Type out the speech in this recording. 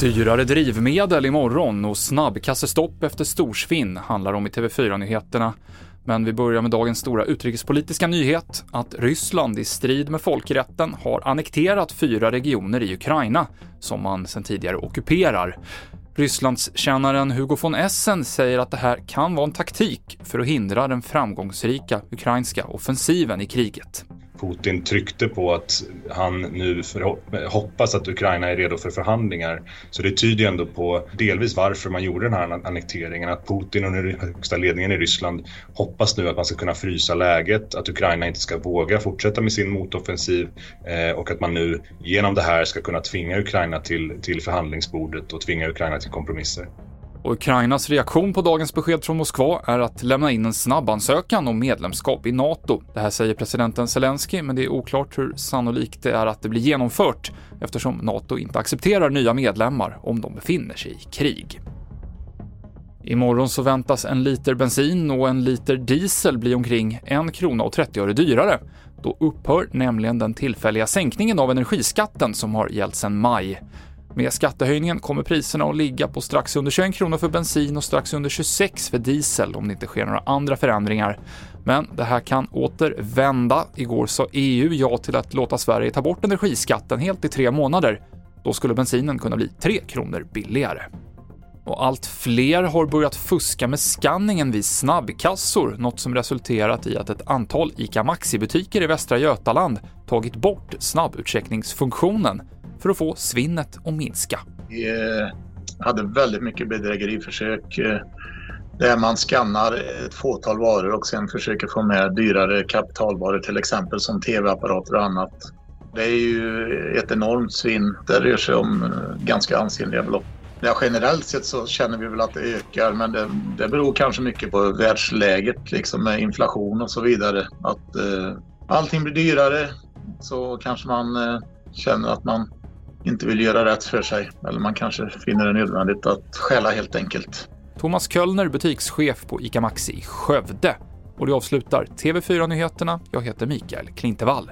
Dyrare drivmedel imorgon och snabbkassestopp efter storsvinn handlar om i TV4-nyheterna. Men vi börjar med dagens stora utrikespolitiska nyhet, att Ryssland i strid med folkrätten har annekterat fyra regioner i Ukraina, som man sedan tidigare ockuperar. Rysslandskännaren Hugo von Essen säger att det här kan vara en taktik för att hindra den framgångsrika ukrainska offensiven i kriget. Putin tryckte på att han nu hoppas att Ukraina är redo för förhandlingar. Så det tyder ju ändå på delvis varför man gjorde den här annekteringen. Att Putin och den högsta ledningen i Ryssland hoppas nu att man ska kunna frysa läget, att Ukraina inte ska våga fortsätta med sin motoffensiv eh, och att man nu genom det här ska kunna tvinga Ukraina till, till förhandlingsbordet och tvinga Ukraina till kompromisser. Och Ukrainas reaktion på dagens besked från Moskva är att lämna in en snabbansökan om medlemskap i NATO. Det här säger presidenten Zelensky, men det är oklart hur sannolikt det är att det blir genomfört eftersom NATO inte accepterar nya medlemmar om de befinner sig i krig. Imorgon så väntas en liter bensin och en liter diesel bli omkring 1 krona och 30 öre dyrare. Då upphör nämligen den tillfälliga sänkningen av energiskatten som har gällt sedan maj. Med skattehöjningen kommer priserna att ligga på strax under 21 kronor för bensin och strax under 26 för diesel om det inte sker några andra förändringar. Men det här kan åter vända. Igår sa EU ja till att låta Sverige ta bort energiskatten helt i tre månader. Då skulle bensinen kunna bli 3 kronor billigare. Och allt fler har börjat fuska med skanningen vid snabbkassor, något som resulterat i att ett antal ICA Maxi-butiker i Västra Götaland tagit bort snabbutcheckningsfunktionen för att få svinnet att minska. Vi eh, hade väldigt mycket bedrägeriförsök eh, där man skannar ett fåtal varor och sen försöker få med dyrare kapitalvaror till exempel som tv-apparater och annat. Det är ju ett enormt svinn. Det rör sig om eh, ganska ansenliga belopp. Ja, generellt sett så känner vi väl att det ökar men det, det beror kanske mycket på världsläget liksom med inflation och så vidare. Att eh, allting blir dyrare så kanske man eh, känner att man inte vill göra rätt för sig. Eller man kanske finner det nödvändigt att stjäla helt enkelt. Thomas Köllner, butikschef på ICA Maxi i Skövde. Och det avslutar TV4-nyheterna. Jag heter Mikael Klintevall.